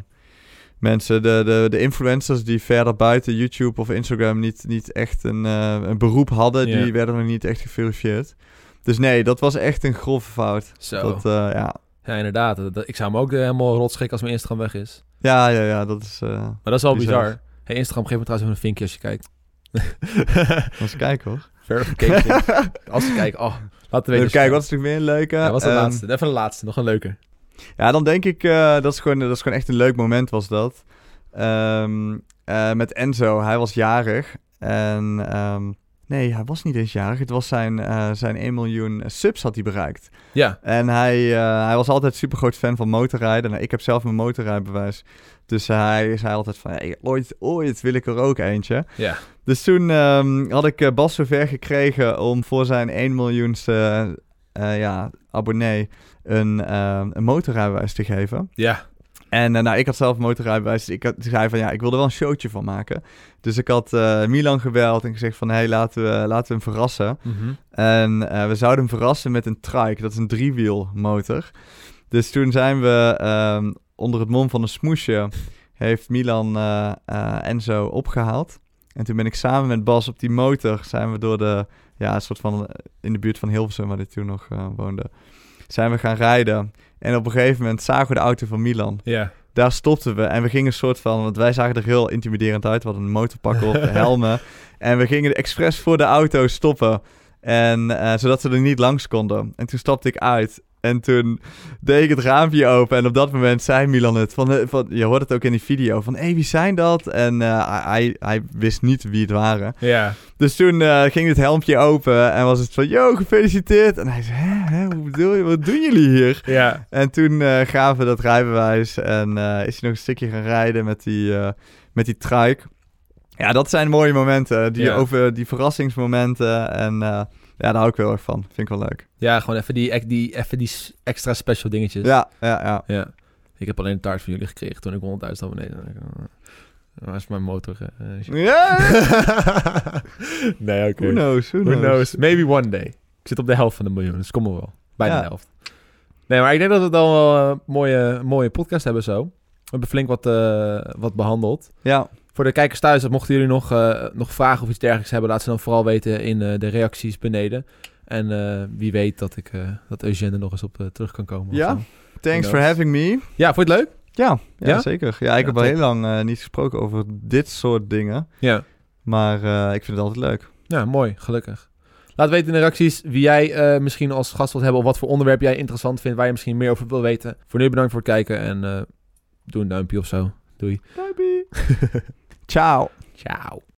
mensen, de, de, de influencers die verder buiten YouTube of Instagram niet, niet echt een, eh, een beroep hadden, die werden nog niet echt geverifieerd. Dus nee, dat was echt een grove fout. Zo. Dat, eh, ja. Ja, inderdaad. Dat- dat- ik zou hem ook eh, helemaal rot schikken als mijn Instagram weg is. Ja, ja, ja, dat is... Maar dat is wel Bizar. bizar. Hey, Instagram, geef me trouwens even een vinkje als je kijkt. eens kijken hoor. Verification. als je kijkt, oh, laten we Even kijken, wat is er nog meer een leuke? Ja, wat was de Ehm, laatste? Even de laatste, nog een leuke. Ja, dan denk ik, eh, dat, is gewoon, dat is gewoon echt een leuk moment was dat. Ehm, eh, met Enzo, hij was jarig. En ehm, nee, hij was niet eens jarig. Het was zijn, eh, zijn 1 miljoen subs had hij bereikt. Ja, En hij, hij was altijd super groot fan van motorrijden. Nou, ik heb zelf mijn motorrijbewijs. Dus hij zei altijd van, hey, ooit, ooit wil ik er ook eentje. ja. Dus toen ehm, had ik Bas zover gekregen om voor zijn 1 miljoenste ja, abonnee een, ehm, een motorrijbewijs te geven. Ja, En eh, nou, ik had zelf een motorrijbewijs, dus ik had, zei van ja, ik wil er wel een showtje van maken. Dus ik had eh, Milan gebeld en gezegd van hé, hey, laten, we, laten we hem verrassen. Mhm. En eh, we zouden hem verrassen met een trike, dat is een driewiel motor. Dus toen zijn we ehm, onder het mom van een smoesje, heeft Milan Enzo opgehaald. En toen ben ik samen met Bas op die motor, zijn we door de, ja, een soort van, in de buurt van Hilversum, waar hij toen nog woonde, zijn we gaan rijden. En op een gegeven moment zagen we de auto van Milan. ja. Daar stopten we en we gingen een soort van, want wij zagen er heel intimiderend uit. We hadden een motorpak op, helmen. En we gingen expres voor de auto stoppen. En eh, zodat ze er niet langs konden. En toen stapte ik uit. En toen deed ik het raampje open. En op dat moment zei Milan het. Van, eh, van, je hoort het ook in die video. Van, hé, hey, wie zijn dat? En eh, hij, hij wist niet wie het waren. Ja, Dus toen eh, ging het helmpje open. En was het van, yo, gefeliciteerd. En hij zei, hè, hè, hoe bedoel je? Wat doen jullie hier? ja. En toen gaven we dat rijbewijs en is hij nog een stukje gaan rijden met die, met die trike. Ja, dat zijn mooie momenten, die, Ja. over die verrassingsmomenten. En ja, daar hou ik wel erg van. Vind ik wel leuk. Ja, gewoon even die, die, even die extra special dingetjes. Ja, ja, ja. Ja. Ik heb alleen een taart van jullie gekregen toen ik 100.000 abonnees had. Waar is mijn motor? eh, Ja, nee, oké. who knows, who Who knows. knows? Maybe one day. Ik zit op de helft van de miljoen, dus kom maar wel. Bijna Ja. de helft. Nee, maar ik denk dat we dan wel een mooie, mooie podcast hebben zo. We hebben flink wat, eh, wat behandeld. Ja, Voor de kijkers thuis, mochten jullie nog, eh, nog vragen of iets dergelijks hebben, laat ze dan vooral weten in eh, de reacties beneden. En eh, wie weet dat ik dat Eugène er nog eens op terug kan komen. Ja? thanks for having me. Ja, vond je het leuk? Ja, ja, Ja? zeker. Ja, ik Ja, heb al heel lang niet gesproken over dit soort dingen. Ja. Maar ik vind het altijd leuk. Ja, mooi. Gelukkig. Laat weten in de reacties wie jij misschien als gast wilt hebben of wat voor onderwerp jij interessant vindt, waar je misschien meer over wil weten. Voor nu bedankt voor het kijken en doe een duimpje of zo. Doei. Bye Tchau. Tchau.